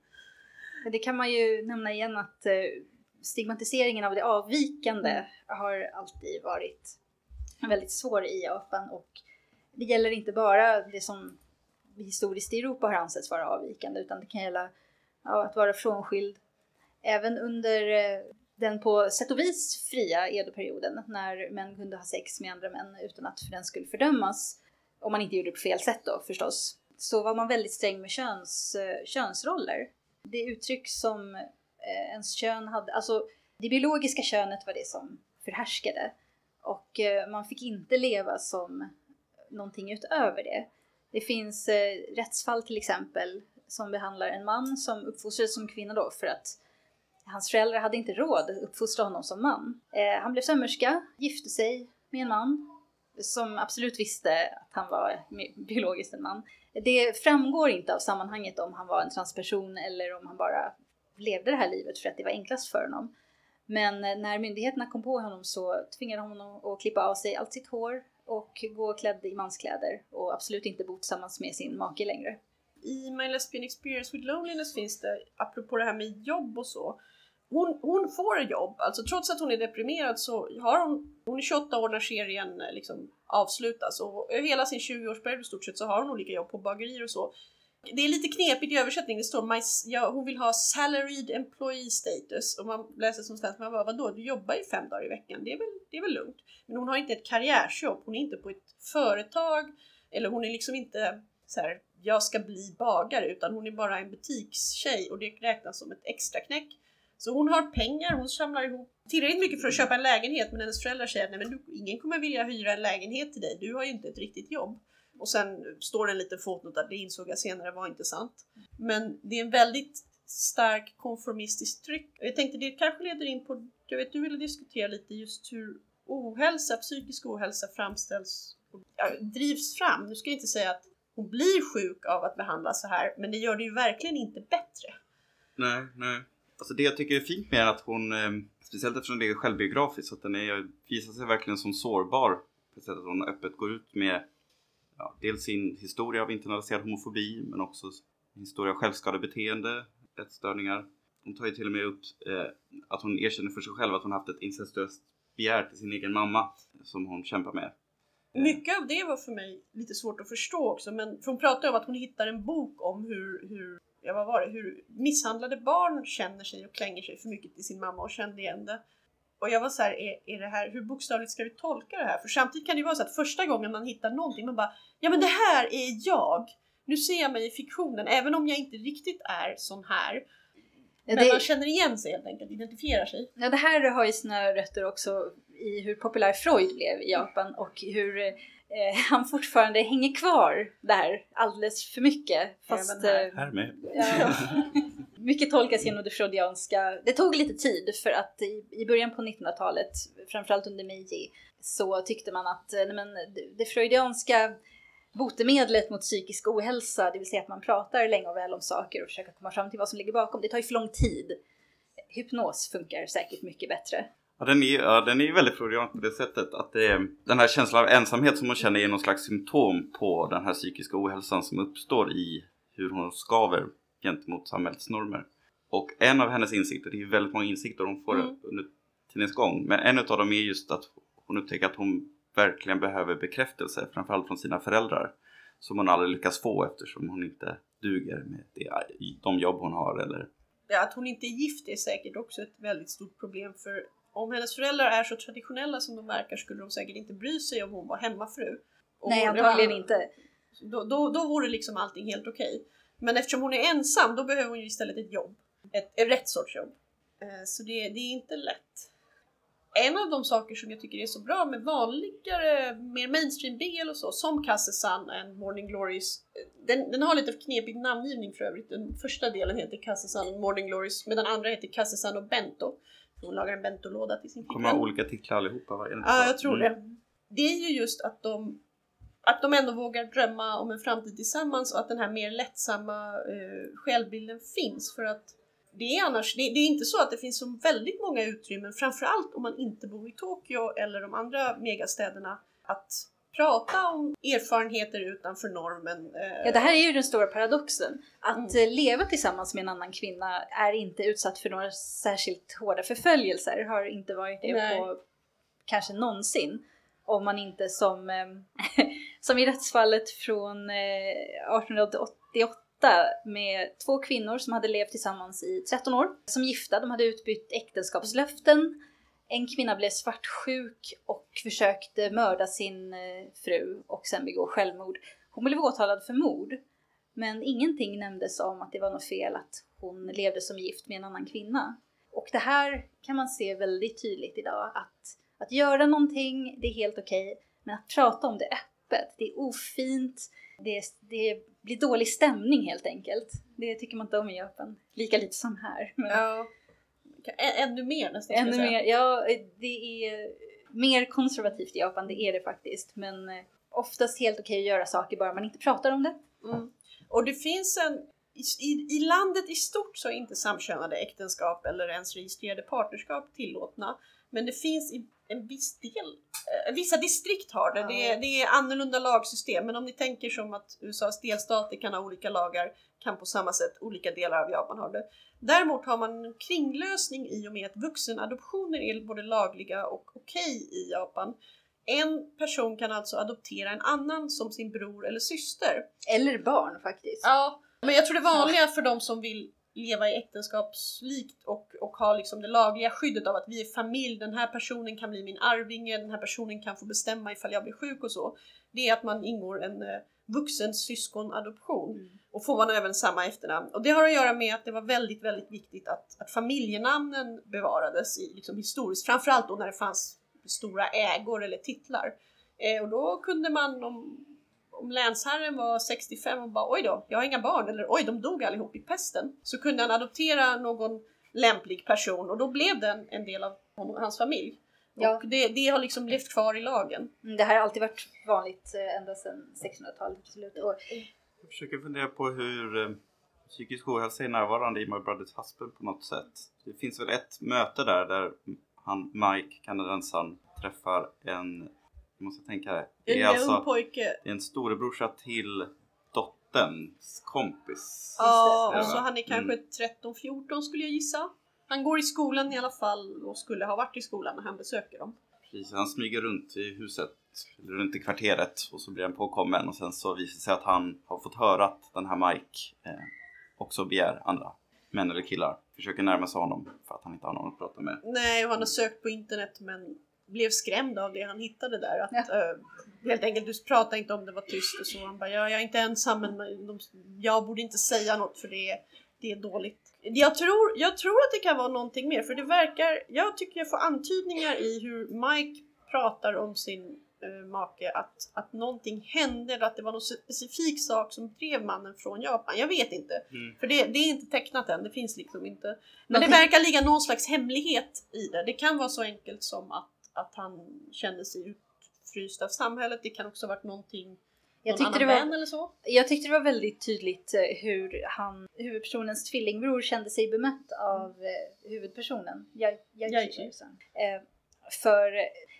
Det kan man ju nämna igen att eh, stigmatiseringen av det avvikande har alltid varit väldigt svår i Japan och det gäller inte bara det som historiskt i Europa har ansetts vara avvikande utan det kan gälla ja, att vara frånskild. Även under eh, den på sätt och vis fria edoperioden när män kunde ha sex med andra män utan att för den skulle fördömas, om man inte gjorde det på fel sätt då förstås, så var man väldigt sträng med köns, eh, könsroller. Det uttryck som eh, ens kön hade, alltså det biologiska könet var det som förhärskade och eh, man fick inte leva som någonting utöver det. Det finns eh, rättsfall till exempel som behandlar en man som uppfostrades som kvinna då för att hans föräldrar hade inte råd att uppfostra honom som man. Eh, han blev sömmerska, gifte sig med en man som absolut visste att han var biologiskt en man. Det framgår inte av sammanhanget om han var en transperson eller om han bara levde det här livet för att det var enklast för honom. Men eh, när myndigheterna kom på honom så tvingade honom att klippa av sig allt sitt hår och gå klädd i manskläder och absolut inte bo tillsammans med sin make längre. I My Lesbian Experience with Loneliness finns det, apropå det här med jobb och så, hon, hon får jobb, alltså trots att hon är deprimerad så har hon, hon är 28 år när serien eh, liksom avslutas. Och eh, hela sin 20-årsperiod i stort sett så har hon olika jobb på bagerier och så. Det är lite knepigt i översättning, det står my, ja, hon vill ha salaried employee status. Och man läser som svensk, man bara vadå, du jobbar ju fem dagar i veckan, det är väl, det är väl lugnt. Men hon har inte ett karriärsjobb, hon är inte på ett företag. Eller hon är liksom inte så här, jag ska bli bagare. Utan hon är bara en butikstjej. Och det räknas som ett extra knäck. Så hon har pengar, hon samlar ihop tillräckligt mycket för att köpa en lägenhet men hennes föräldrar säger att nej men du, ingen kommer vilja hyra en lägenhet till dig, du har ju inte ett riktigt jobb. Och sen står det en liten fotnot att det insåg jag senare var inte sant. Men det är en väldigt stark konformistisk tryck. Jag tänkte det kanske leder in på, jag vet du ville diskutera lite just hur ohälsa, psykisk ohälsa framställs och drivs fram. Nu ska jag inte säga att hon blir sjuk av att behandlas så här, men det gör det ju verkligen inte bättre. Nej, nej. Alltså det jag tycker är fint med är att hon, eh, speciellt eftersom det är självbiografiskt, så att den är, visar sig verkligen som sårbar. På ett sätt att hon öppet går ut med ja, dels sin historia av internaliserad homofobi, men också historia av självskadebeteende, ätstörningar. Hon tar ju till och med upp eh, att hon erkänner för sig själv att hon haft ett incestuöst begär till sin egen mamma som hon kämpar med. Eh. Mycket av det var för mig lite svårt att förstå också, men för hon pratar om att hon hittar en bok om hur, hur, ja vad var det, hur misshandlade barn känner sig och klänger sig för mycket till sin mamma och kände igen det. Och jag var så här, är, är det här, hur bokstavligt ska vi tolka det här? För samtidigt kan det ju vara så att första gången man hittar någonting, man bara, ja men det här är jag! Nu ser jag mig i fiktionen, även om jag inte riktigt är sån här. Men man det, känner igen sig helt enkelt, identifierar sig. ja, det här har ju sina rötter också i hur populär Freud blev i Japan och hur eh, han fortfarande hänger kvar där alldeles för mycket. Fast, här. eh, Här med. ja, mycket tolkas genom det freudianska. Det tog lite tid för att i, i början på 1900-talet, framförallt under Meiji, så tyckte man att nej men, det, det freudianska botemedlet mot psykisk ohälsa, det vill säga att man pratar länge och väl om saker och försöker komma fram till vad som ligger bakom, det tar ju för lång tid. Hypnos funkar säkert mycket bättre. Ja, den är, ja, den är väldigt freudiansk på det sättet att det är, den här känslan av ensamhet som hon känner är någon slags symptom på den här psykiska ohälsan som uppstår i hur hon skaver gentemot samhällets normer. Och en av hennes insikter, det är ju väldigt många insikter hon får Mm. under tidens gång, men en av dem är just att hon upptäcker att hon verkligen behöver bekräftelse, framförallt från sina föräldrar, som hon aldrig lyckas få eftersom hon inte duger med det, de jobb hon har eller Ja, att hon inte är gift är säkert också ett väldigt stort problem för om hennes föräldrar är så traditionella som de verkar skulle de säkert inte bry sig om hon var hemmafru. Och Nej, antagligen inte. Då, då, då vore liksom allting helt okej. Men eftersom hon är ensam då behöver hon ju istället ett jobb. Ett, ett rätt sorts jobb. Eh, Så det, det är inte lätt. En av de saker som jag tycker är så bra med vanligare, mer mainstream BL och så, som Kasse Sun and Morning Glories, den, den har lite knepig namngivning för övrigt. Den första delen heter Kasse Sun and Morning Glories, medan den andra heter Kasse Sun och Bento. Hon lagar en bentolåda till sin kommer ha olika titlar allihopa. Va? Ja, så? jag tror Mm. det. Det är ju just att de, att de ändå vågar drömma om en framtid tillsammans och att den här mer lättsamma eh, självbilden finns. För att det är annars, det, det är inte så att det finns så väldigt många utrymmen, framförallt om man inte bor i Tokyo eller de andra megastäderna, att prata om erfarenheter utanför normen. eh, Ja, det här är ju den stora paradoxen. Att Mm. eh, leva tillsammans med en annan kvinna är inte utsatt för några särskilt hårda förföljelser. Har inte varit det Nej. på kanske någonsin. Om man inte som, eh, som i rättsfallet från eh, 1888 med två kvinnor som hade levt tillsammans i 13 år. Som gifta, de hade utbytt äktenskapslöften. En kvinna blev svartsjuk och försökte mörda sin eh, fru och sen begå självmord. Hon blev åtalad för mord. Men ingenting nämndes om att det var något fel att hon levde som gift med en annan kvinna. Och det här kan man se väldigt tydligt idag. Att, att göra någonting, det är helt okej. men att prata om det öppet, det är ofint. Det, det blir dålig stämning helt enkelt. Det tycker man inte om i Japan. Lika lite som här. Men Ja, ännu mer nästan. ännu mer, ja det är mer konservativt i Japan, det är det faktiskt. Men eh, oftast helt okej att göra saker bara man inte pratar om det. Mm. Och det finns en, i, i, i landet i stort så är inte samkönade äktenskap eller ens registrerade partnerskap tillåtna. Men det finns i en viss del, eh, vissa distrikt har det. Det, är, det är annorlunda lagsystem. Men om ni tänker som att USAs delstater kan ha olika lagar, kan på samma sätt olika delar av Japan ha det. Däremot har man en kringlösning i och med att vuxenadoptioner är både lagliga och okej i Japan. En person kan alltså adoptera en annan som sin bror eller syster. Eller barn faktiskt. Ja, men jag tror det vanliga för de som vill leva i äktenskapslikt och, och ha liksom det lagliga skyddet av att vi är familj, den här personen kan bli min arvinge, den här personen kan få bestämma ifall jag blir sjuk och så. Det är att man ingår en eh, vuxen syskonadoption Mm. och får man även samma efternamn. Och det har att göra med att det var väldigt, väldigt viktigt att, att familjenamnen bevarades i, liksom historiskt, framförallt då när det fanns stora ägor eller titlar. Eh, och då kunde man om, om länsherren var 65 och bara oj då, jag har inga barn eller oj de dog allihop i pesten. Så kunde han adoptera någon lämplig person och då blev den en del av honom, hans familj. Ja. Och det, det har liksom levt kvar i lagen. Mm, Det här har alltid varit vanligt eh, ända sedan 1600-talet. Absolut. Och Jag försöker fundera på hur eh, psykisk ohälsa är närvarande i My Brothers Husband på något sätt. Det finns väl ett möte där, där han, Mike, kanadensaren, träffar en, jag måste tänka här, det En är alltså ung pojke. det är en storebrorsa till dotterns kompis. Ja, och så han är kanske 13-14 skulle jag gissa. Han går i skolan i alla fall och skulle ha varit i skolan när han besöker dem. Precis, han smyger runt i huset, eller runt i kvarteret och så blir han påkommen och sen så visar det sig att han har fått höra att den här Mike eh, också begär andra män eller killar. Försöker närma sig honom för att han inte har någon att prata med. Nej, och han har sökt på internet men blev skrämd av det han hittade där. Att, Ja. eh, helt enkelt, du pratar inte om det var tyst och så. Han bara, ja, jag är inte ensam men de, jag borde inte säga något för det, det är dåligt. Jag tror, jag tror att det kan vara någonting mer för det verkar, jag tycker jag får antydningar i hur Mike pratar om sin eh, make att, att någonting hände eller att det var någon specifik sak som drev mannen från Japan. Jag vet inte. Mm. För det, det är inte tecknat än, det finns liksom inte. Men det Någonting- verkar ligga någon slags hemlighet i det. Det kan vara så enkelt som att, att han kände sig utfryst av samhället. Det kan också ha varit någonting, Jag tyckte, det var, vän eller så. jag tyckte det var väldigt tydligt eh, hur han, huvudpersonens tvillingbror kände sig bemött av eh, huvudpersonen. Jag, Jaichi. eh, för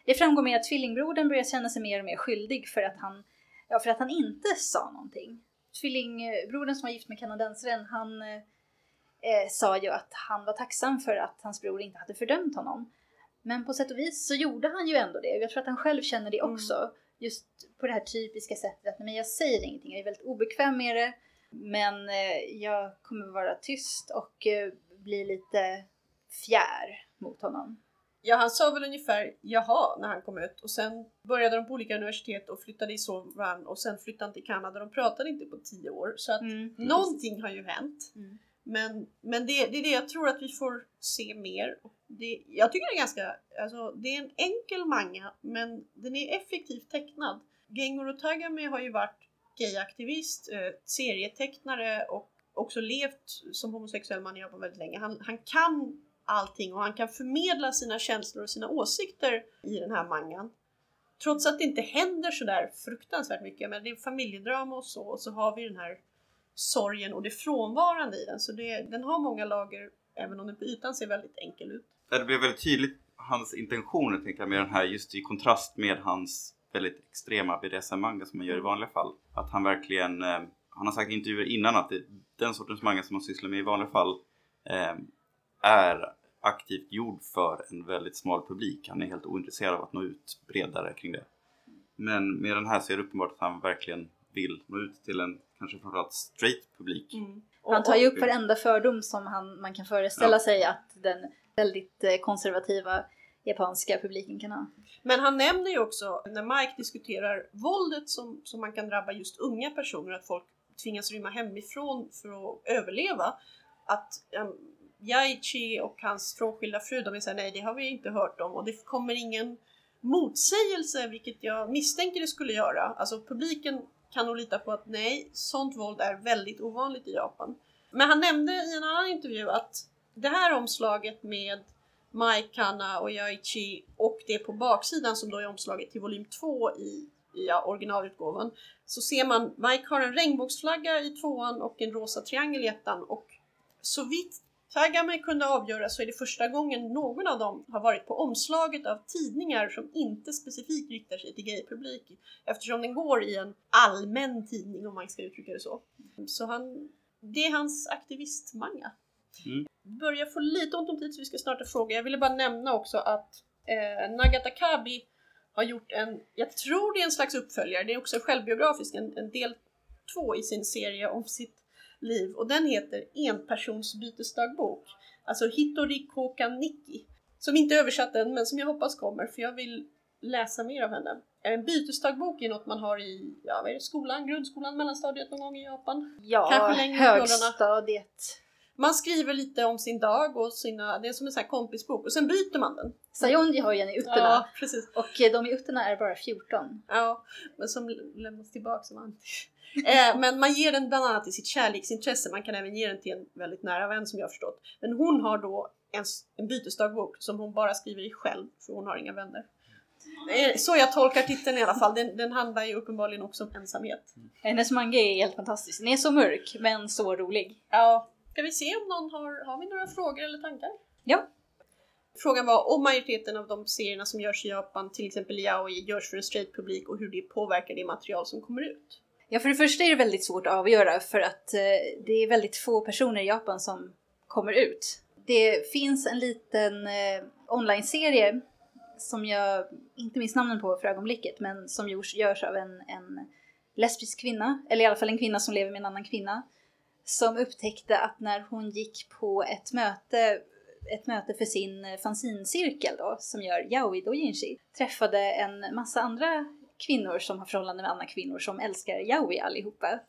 det framgår med att tvillingbrodern börjar känna sig mer och mer skyldig för att han, ja, för att han inte sa någonting. Tvillingbrodern som var gift med kanadensaren, han eh, sa ju att han var tacksam för att hans bror inte hade fördömt honom. Men på sätt och vis så gjorde han ju ändå det. Jag tror att han själv känner det Mm. också. Just på det här typiska sättet att men jag säger ingenting, jag är väldigt obekväm med det. Men eh, jag kommer vara tyst och eh, bli lite fjär mot honom. Ja, han sa väl ungefär jaha när han kom ut och sen började de på olika universitet och flyttade isär varandra och sen flyttade han till Kanada. De pratade inte på tio år så att Mm. någonting har ju hänt. Mm. Men, men det, det är det jag tror att vi får se mer. Det, jag tycker det är ganska, alltså det är en enkel manga men den är effektivt tecknad. Gengoro Tagami har ju varit gayaktivist, eh, serietecknare och också levt som homosexuell man i Japan väldigt länge. Han, han kan allting och han kan förmedla sina känslor och sina åsikter i den här mangan. Trots att det inte händer sådär fruktansvärt mycket, men det är familjedrama och så, och så har vi den här sorgen och det frånvarande i den. Så det, den har många lager, även om den på ytan ser väldigt enkel ut. Det blev väldigt tydligt hans intentioner tänker jag med den här just i kontrast med hans väldigt extrema BDSM-manga som man gör i vanliga fall. Att han verkligen, eh, han har sagt i intervjuer innan att det, den sortens manga som han sysslar med i vanliga fall eh, är aktivt gjord för en väldigt smal publik. Han är helt ointresserad av att nå ut bredare kring det. Men med den här så är det uppenbart att han verkligen vill nå ut till en kanske framförallt straight publik. Och- Han tar ju upp varenda fördom som han, man kan föreställa Ja. sig att den väldigt eh, konservativa japanska publiken kan ha. Men han nämner ju också när Mike diskuterar våldet som, som man kan drabba just unga personer, att folk tvingas rymma hemifrån för att överleva. Att um, Yaichi och hans frånskilda fru, de säger nej det har vi inte hört om och det kommer ingen motsägelse, vilket jag misstänker det skulle göra. Alltså publiken kan nog lita på att nej, sånt våld är väldigt ovanligt i Japan. Men han nämnde i en annan intervju att det här omslaget med Mike, Kana och Yaichi och det på baksidan som då är omslaget till volym 2 i, i ja, originalutgåvan så ser man Mike har en regnbågsflagga i tvåan och en rosa triangel i ettan och så vitt Tagame kunde avgöra så är det första gången någon av dem har varit på omslaget av tidningar som inte specifikt riktar sig till gaypublik eftersom den går i en allmän tidning om man ska uttrycka det så. Så han, det är hans aktivistmanga. Mm. Börjar få lite ont om tid så vi ska starta frågor. Jag ville bara nämna också att eh, Nagata Kabi har gjort en, jag tror det är en slags uppföljare, det är också självbiografisk, en, en del två i sin serie om sitt liv och den heter Enpersonsbytesdagbok. Alltså Hitori Kokan Nikki. Som inte översatt än men som jag hoppas kommer för jag vill läsa mer av henne. En bytesdagbok är något man har i ja, vad är det, skolan, grundskolan, mellanstadiet någon gång i Japan. Ja, Kanske längre högstadiet. Man skriver lite om sin dag och sina, det är som en sån här kompisbok och sen byter man den. Sayonji har ju en i utterna Ja, precis. och eh, de i utterna är bara 14. Ja, men som lämnas tillbaka som anti. Eh, men man ger den bland annat till sitt kärleksintresse. Man kan även ge den till en väldigt nära vän som jag har förstått. Men hon har då en, en bytesdagbok som hon bara skriver i själv för hon har inga vänner. Är Så jag tolkar titeln i alla fall. Den, den handlar ju uppenbarligen också om ensamhet. Hennes manga är helt fantastisk. Den är så mörk men så rolig. Ja, ska vi se om någon har, har vi några frågor eller tankar? Ja. Frågan var om majoriteten av de serierna som görs i Japan, till exempel yaoi, görs för en straight publik och hur det påverkar det material som kommer ut. Ja, för det första är det väldigt svårt att avgöra för att eh, det är väldigt få personer i Japan som kommer ut. Det finns en liten eh, online-serie som jag inte minns namnen på för ögonblicket, men som görs, görs av en, en lesbisk kvinna, eller i alla fall en kvinna som lever med en annan kvinna, som upptäckte att när hon gick på ett möte ett möte för sin fanzincirkel då, som gör yaoi doujinshi, träffade en massa andra kvinnor som har förhållanden med andra kvinnor som älskar yaoi allihopa.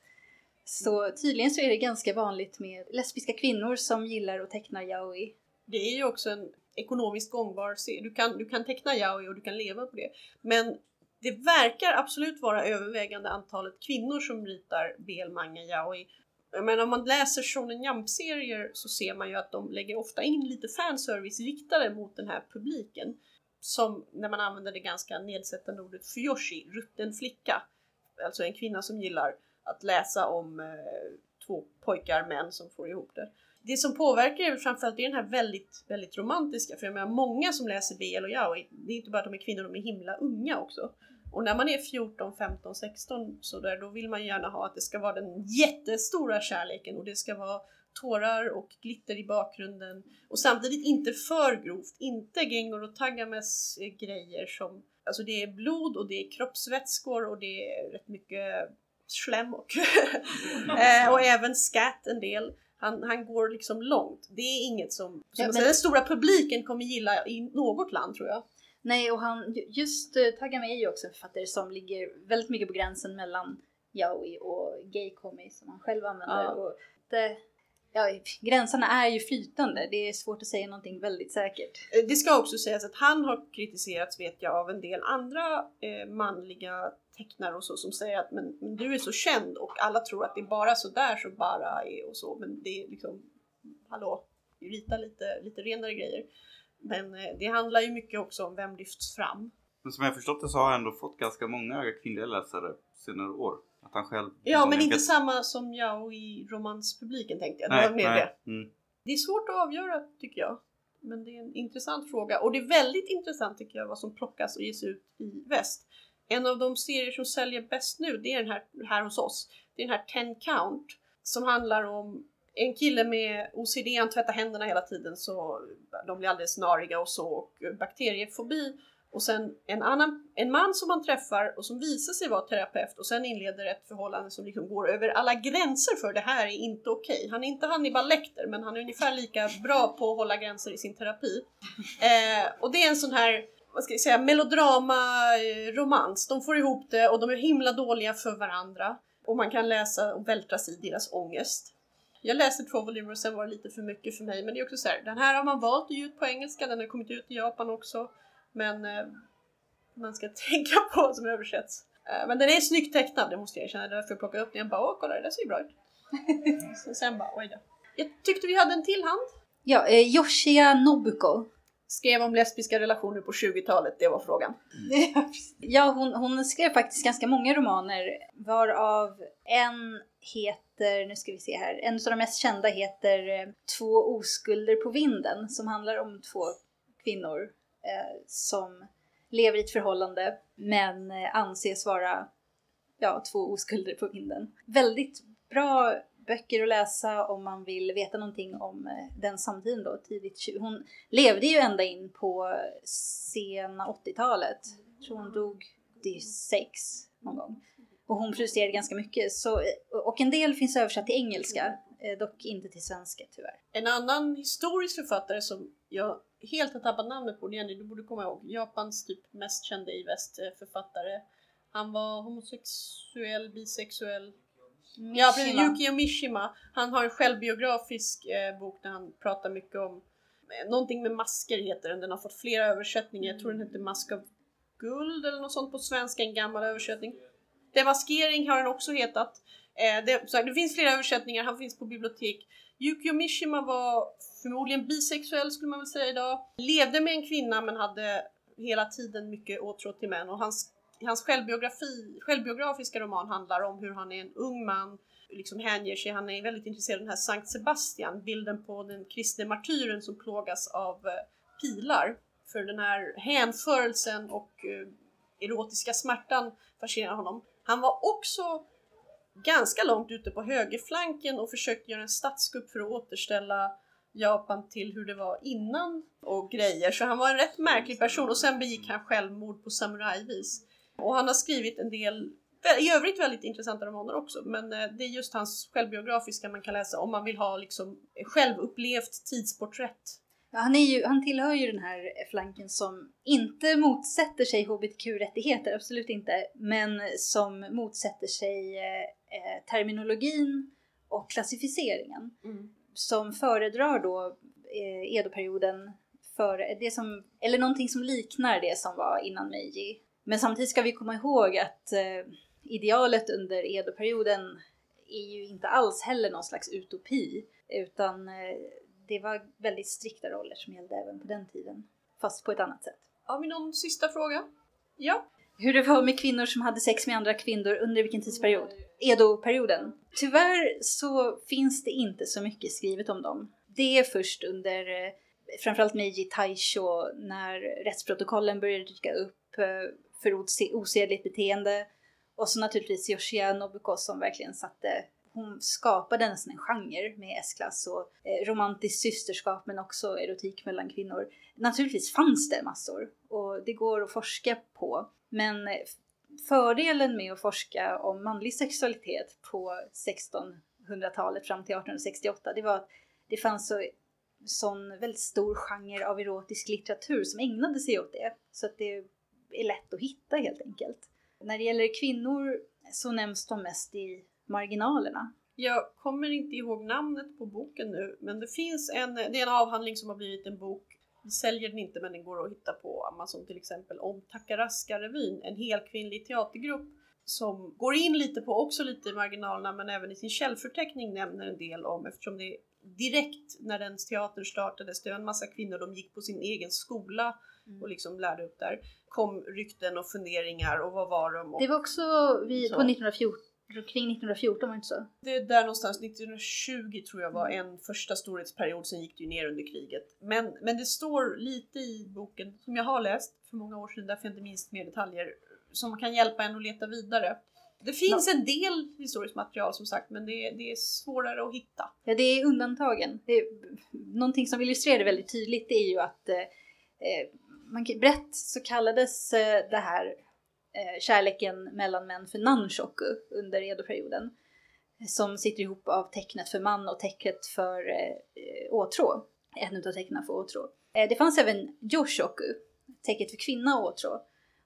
Så tydligen så är det ganska vanligt med lesbiska kvinnor som gillar att teckna yaoi. Det är ju också en ekonomiskt gångbar. Du kan, du kan teckna yaoi och du kan leva på det. Men det verkar absolut vara övervägande antalet kvinnor som ritar BL manga yaoi. Men om man läser Shonen Jump-serier så ser man ju att de lägger ofta in lite fanservice riktade mot den här publiken. Som när man använder det ganska nedsättande ordet fuyoshi, rutten flicka. Alltså en kvinna som gillar att läsa om eh, två pojkar, män som får ihop det. Det som påverkar är framförallt är den här väldigt, väldigt romantiska, för jag menar många som läser BL och yaoi, det är inte bara att de är kvinnor, de är himla unga också. Och när man är 14, 15, 16 så där, då vill man gärna ha att det ska vara den jättestora kärleken och det ska vara tårar och glitter i bakgrunden och samtidigt inte för grovt, inte Gengor och Tagames eh, grejer som Alltså det är blod och det är kroppsvätskor och det är rätt mycket slem och, eh, och även scat en del. Han, han går liksom långt. Det är inget som, som Ja, men- den stora publiken kommer gilla i något land tror jag. Nej, och han, just uh, Tagame är ju också en författare som ligger väldigt mycket på gränsen mellan yaoi och gay-komi som han själv använder. Ja. Och det, ja, gränserna är ju flytande, det är svårt att säga någonting väldigt säkert. Eh, Det ska också sägas att han har kritiserats vet jag av en del andra eh, manliga tecknare och så som säger att men, men du är så känd och alla tror att det är bara så där så bara är och så men det är liksom hallå, rita lite, lite renare grejer. Men eh, det handlar ju mycket också om vem lyfts fram. Men som jag förstått det så har han ändå fått ganska många kvinnliga läsare senare år. Att han själv... Ja men inte samma som jag i romanspubliken tänkte jag. Det Nej, var mer det. nej. Mm. Det är svårt att avgöra tycker jag. Men det är en intressant fråga och det är väldigt intressant tycker jag vad som plockas och ges ut i väst. En av de serier som säljer bäst nu det är den här, här hos oss. Det är den här Ten Count som handlar om en kille med OCD, han tvättar händerna hela tiden så de blir alldeles nariga och så och bakteriefobi. Och sen en, annan, en man som han träffar och som visar sig vara terapeut och sen inleder ett förhållande som liksom går över alla gränser för det här är inte okej. Han är inte Hannibal Lecter men han är ungefär lika bra på att hålla gränser i sin terapi. Eh, och det är en sån här vad ska jag säga, melodrama-romans. De får ihop det och de är himla dåliga för varandra. Och man kan läsa och vältras i deras ångest. Jag läste två volymer och sen var det lite för mycket för mig. Men det är också så här, den här har man valt att ge ut på engelska, den har kommit ut i Japan också. Men eh, man ska tänka på vad som översätts. Eh, men den är snyggt tecknad, det måste jag erkänna. Därför jag plockade upp den. Jag bara, åh kolla det där ser ju bra ut. Så sen bara, oj då. Jag tyckte vi hade en till hand. Ja, eh, Yoshia Nobuko. Skrev om lesbiska relationer på 20-talet, det var frågan. Ja, hon, hon skrev faktiskt ganska många romaner varav en heter, nu ska vi se här, en av de mest kända heter eh, Två oskulder på vinden som handlar om två kvinnor eh, som lever i ett förhållande men eh, anses vara ja, två oskulder på vinden. Väldigt bra böcker att läsa om man vill veta någonting om eh, den samtiden då, tidigt 20. Hon levde ju ända in på sena 80-talet. Jag tror hon dog 86 någon gång. Och hon producerade ganska mycket. Så, eh, och en del finns översatt till engelska, eh, dock inte till svenska tyvärr. En annan historisk författare som jag helt har tappat namnet på, Jenny, du borde komma ihåg. Japans typ mest kända i väst författare. Han var homosexuell, bisexuell. Ja, precis. Mishima. Yukio Mishima. Han har en självbiografisk eh, bok där han pratar mycket om eh, någonting med masker heter den. Den har fått flera översättningar. Jag tror den heter Mask av guld eller något sånt på svenska, en gammal översättning. Demaskering har den också hetat. Eh, det, här, det finns flera översättningar, han finns på bibliotek. Yukio Mishima var förmodligen bisexuell skulle man väl säga idag. Levde med en kvinna men hade hela tiden mycket åtrå till män och hans, hans självbiografi, självbiografiska roman handlar om hur han är en ung man, liksom hänger sig, han är väldigt intresserad av den här Sankt Sebastian, bilden på den kristne martyren som plågas av eh, pilar. För den här hänförelsen och eh, erotiska smärtan fascinerar honom. Han var också ganska långt ute på högerflanken och försökte göra en statskupp för att återställa Japan till hur det var innan och grejer. Så han var en rätt märklig person och sen begick han självmord på samurajvis. Och han har skrivit en del i övrigt väldigt intressanta romaner också men eh, det är just hans självbiografiska man kan läsa om man vill ha liksom självupplevt tidsporträtt. Ja, han, är ju, han tillhör ju den här flanken som inte motsätter sig hbtq-rättigheter, absolut inte, men som motsätter sig eh, eh, terminologin och klassificeringen. Som föredrar då eh, Edo-perioden för det som, eller någonting som liknar det som var innan Meiji. Men samtidigt ska vi komma ihåg att eh, idealet under Edo-perioden är ju inte alls heller någon slags utopi utan eh, det var väldigt strikta roller som gällde även på den tiden. Fast på ett annat sätt. Har vi någon sista fråga? Ja? Hur det var med kvinnor som hade sex med andra kvinnor under vilken tidsperiod? Edo-perioden. Tyvärr så finns det inte så mycket skrivet om dem. Det är först under eh, framförallt Meiji Taisho när rättsprotokollen började dyka upp för osedligt beteende och så naturligtvis Yoshia Nobuko som verkligen satte hon skapade nästan en genre med S-klass och eh, romantiskt systerskap men också erotik mellan kvinnor. Naturligtvis fanns det massor och det går att forska på. Men eh, fördelen med att forska om manlig sexualitet på 1600-talet fram till 1868 det var att det fanns så sån väldigt stor genre av erotisk litteratur som ägnade sig åt det. Så att det är lätt att hitta helt enkelt. När det gäller kvinnor så nämns de mest i marginalerna. Jag kommer inte ihåg namnet på boken nu, men det finns en, det är en avhandling som har blivit en bok. Vi säljer den inte, men den går att hitta på Amazon till exempel, om Takaraska-revyn, en helkvinnlig teatergrupp som går in lite på, också lite i marginalerna, men även i sin källförteckning nämner en del om, eftersom det direkt när den teatern startades, det var en massa kvinnor, de gick på sin egen skola mm. och liksom lärde upp där, kom rykten och funderingar och vad var de? Och, det var också vi, på 1914 kring 1914 var det inte så? Det är där någonstans, 1920 tror jag var en första storhetsperiod, sen gick det ju ner under kriget. Men, men det står lite i boken, som jag har läst för många år sedan, därför jag inte minst mer detaljer, som kan hjälpa en att leta vidare. Det finns en del historiskt material som sagt, men det är, det är svårare att hitta. Ja, det är undantagen. Det är, någonting som illustrerar det väldigt tydligt är ju att eh, eh man, brett så kallades eh, det här eh, kärleken mellan män för nanshoku under Edo-perioden. Som sitter ihop av tecknet för man och tecknet för eh, åtrå. En av tecknen för åtrå. Eh, det fanns även yoshoku, tecknet för kvinna och åtrå.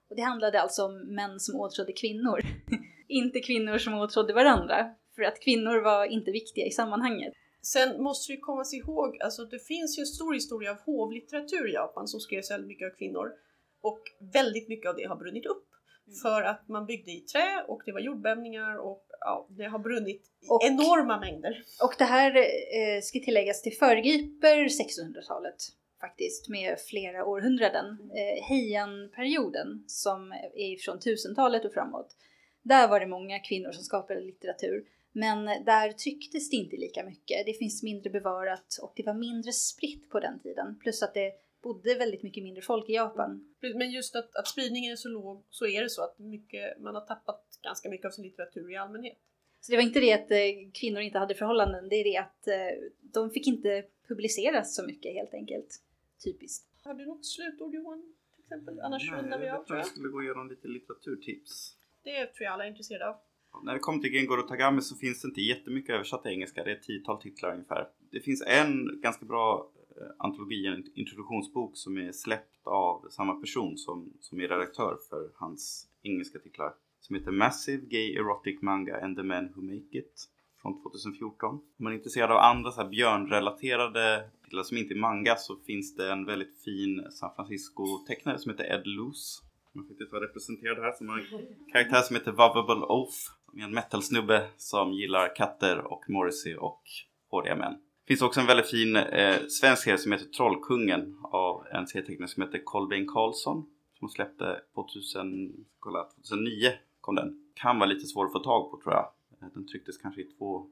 Och det handlade alltså om män som åtrådde kvinnor. inte kvinnor som åtrådde varandra. För att kvinnor var inte viktiga i sammanhanget. Sen måste vi komma ihåg, alltså det finns ju en stor historia av hovlitteratur i Japan som skrevs väldigt mycket av kvinnor. Och väldigt mycket av det har brunnit upp. Mm. För att man byggde i trä och det var jordbävningar och ja, det har brunnit och, enorma mängder. Och det här eh, ska tilläggas till föregriper 1600-talet faktiskt med flera århundraden. Eh, Heian-perioden som är från 1000-talet och framåt. Där var det många kvinnor som skapade litteratur. Men där trycktes det inte lika mycket. Det finns mindre bevarat och det var mindre spritt på den tiden. Plus att det bodde väldigt mycket mindre folk i Japan. Men just att, att spridningen är så låg så är det så att mycket, man har tappat ganska mycket av sin litteratur i allmänhet. Så det var inte det att eh, kvinnor inte hade förhållanden, det är det att eh, de fick inte publiceras så mycket helt enkelt. Typiskt. Har du något slutord Johan? Till exempel? Annars rundar vi av tror jag. Jag skulle gå igenom lite litteraturtips. Det tror jag alla är intresserade av. När det kommer till Gengoro Tagame så finns det inte jättemycket översatt till engelska. Det är ett tiotal titlar ungefär. Det finns en ganska bra eh, antologi, en introduktionsbok som är släppt av samma person som, som är redaktör för hans engelska titlar. Som heter Massive Gay Erotic Manga and the Men Who Make It från 2014. Om man är intresserad av andra så här björnrelaterade titlar som inte är manga så finns det en väldigt fin San Francisco-tecknare som heter Ed Loose. Som faktiskt var representerad här som har en karaktär som heter Vovable Oath. En metal-snubbe som gillar katter och Morrissey och håriga män. Det finns också en väldigt fin eh, svensk serie som heter Trollkungen av en serietecknare som heter Kolbeinn Karlsson. Som släppte 2000, kolla, 2009 kom den. Kan vara lite svår att få tag på tror jag. Eh, den trycktes kanske i två,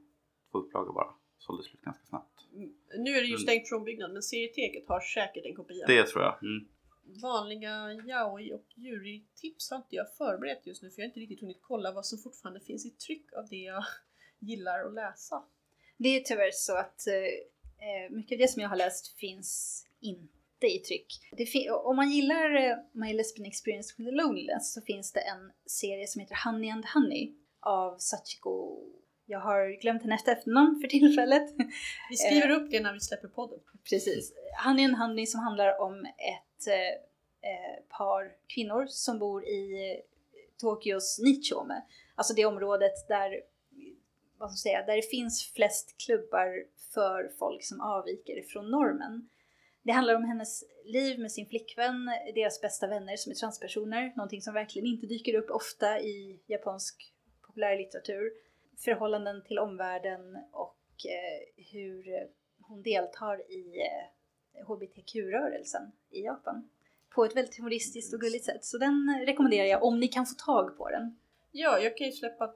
två upplagor bara. Sålde slut ganska snabbt. Mm, nu är det ju stängt från byggnad men serieteket har säkert en kopia. Det tror jag. Mm. Vanliga yaoi och jury-tips har inte jag förberett just nu för jag har inte riktigt hunnit kolla vad som fortfarande finns i tryck av det jag gillar att läsa. Det är tyvärr så att eh, eh, mycket av det som jag har läst finns inte i tryck. om man gillar uh, My Lesbian Experience with the Loneliness så finns det en serie som heter Honey and Honey av Sachiko jag har glömt hennes efternamn för tillfället. Vi skriver upp det när vi släpper podden. Precis. Honey and Honey som handlar om ett Eh, eh, par kvinnor som bor i Tokyos Nichome. Alltså det området där vad ska säga, där det finns flest klubbar för folk som avviker från normen. Det handlar om hennes liv med sin flickvän, deras bästa vänner som är transpersoner, någonting som verkligen inte dyker upp ofta i japansk populärlitteratur. Förhållanden till omvärlden och eh, hur hon deltar i eh, hbtq-rörelsen i Japan. På ett väldigt humoristiskt och gulligt sätt. Så den rekommenderar jag om ni kan få tag på den. Ja, jag kan ju släppa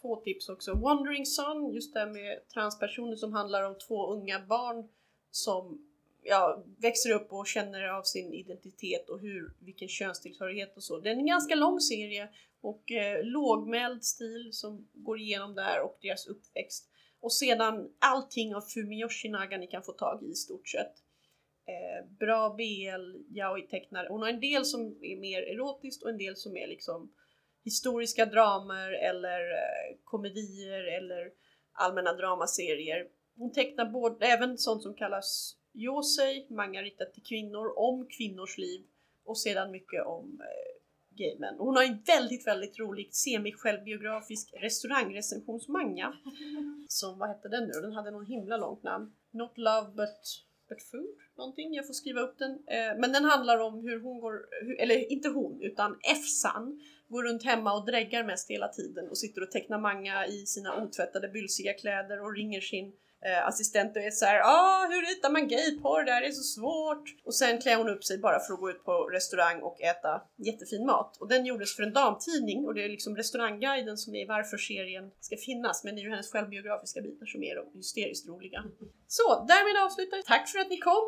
två tips också. Wandering Son, just det med transpersoner som handlar om två unga barn som ja, växer upp och känner av sin identitet och hur, vilken könstillhörighet och så. Det är en ganska lång serie och eh, lågmäld stil som går igenom där och deras uppväxt. Och sedan allting av Fumiyoshi Naga ni kan få tag i i stort sett. Eh, bra BL, yaoi-tecknare. Hon har en del som är mer erotiskt och en del som är liksom historiska dramer eller eh, komedier eller allmänna dramaserier. Hon tecknar både, även sånt som kallas Yosei, manga riktat till kvinnor, om kvinnors liv och sedan mycket om eh, gamen. Hon har en väldigt, väldigt rolig semi-självbiografisk restaurangrecensionsmanga. Som, vad hette den nu Den hade någon himla långt namn. Not Love But, but Food? Någonting, jag får skriva upp den. Eh, men den handlar om hur hon går, eller inte hon, utan Efsan går runt hemma och dräggar mest hela tiden och sitter och tecknar manga i sina otvättade bylsiga kläder och ringer sin eh, assistent och är så här, ah, hur ritar man gayporr? Det här är så svårt. Och sen klär hon upp sig bara för att gå ut på restaurang och äta jättefin mat. Och den gjordes för en damtidning och det är liksom restaurangguiden som är varför serien ska finnas. Men det är ju hennes självbiografiska bitar som är de hysteriskt roliga. Så, därmed avslutar vi. Tack för att ni kom!